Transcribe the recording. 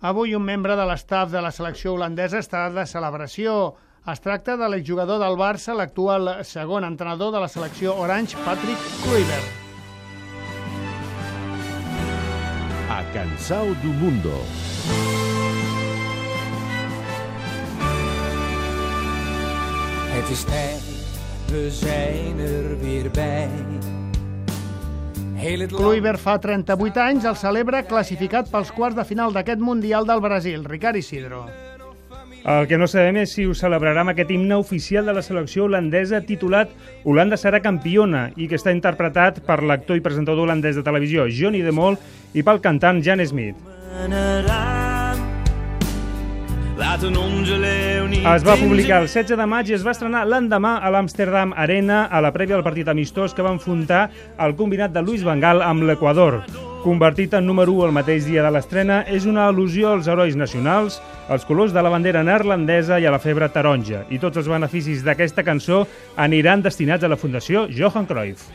Avui un membre de l'estaf de la selecció holandesa està de celebració. Es tracta de l'exjugador del Barça, l'actual segon entrenador de la selecció Orange, Patrick Kluivert. A Cansao do Mundo. Het is tijd, we zijn er weer bij. Kluivert fa 38 anys, el celebra classificat pels quarts de final d'aquest Mundial del Brasil, Ricard Isidro. El que no sabem és si ho celebrarà amb aquest himne oficial de la selecció holandesa titulat Holanda serà campiona i que està interpretat per l'actor i presentador holandès de televisió Johnny de Mol i pel cantant Jan Smith. eraan. Es va publicar el 16 de maig i es va estrenar l'endemà a l'Amsterdam Arena a la prèvia del partit amistós que va enfrontar el combinat de Luis Vangal amb l'Equador. Convertit en número 1 el mateix dia de l'estrena, és una al·lusió als herois nacionals, als colors de la bandera neerlandesa i a la febre taronja. I tots els beneficis d'aquesta cançó aniran destinats a la Fundació Johan Cruyff.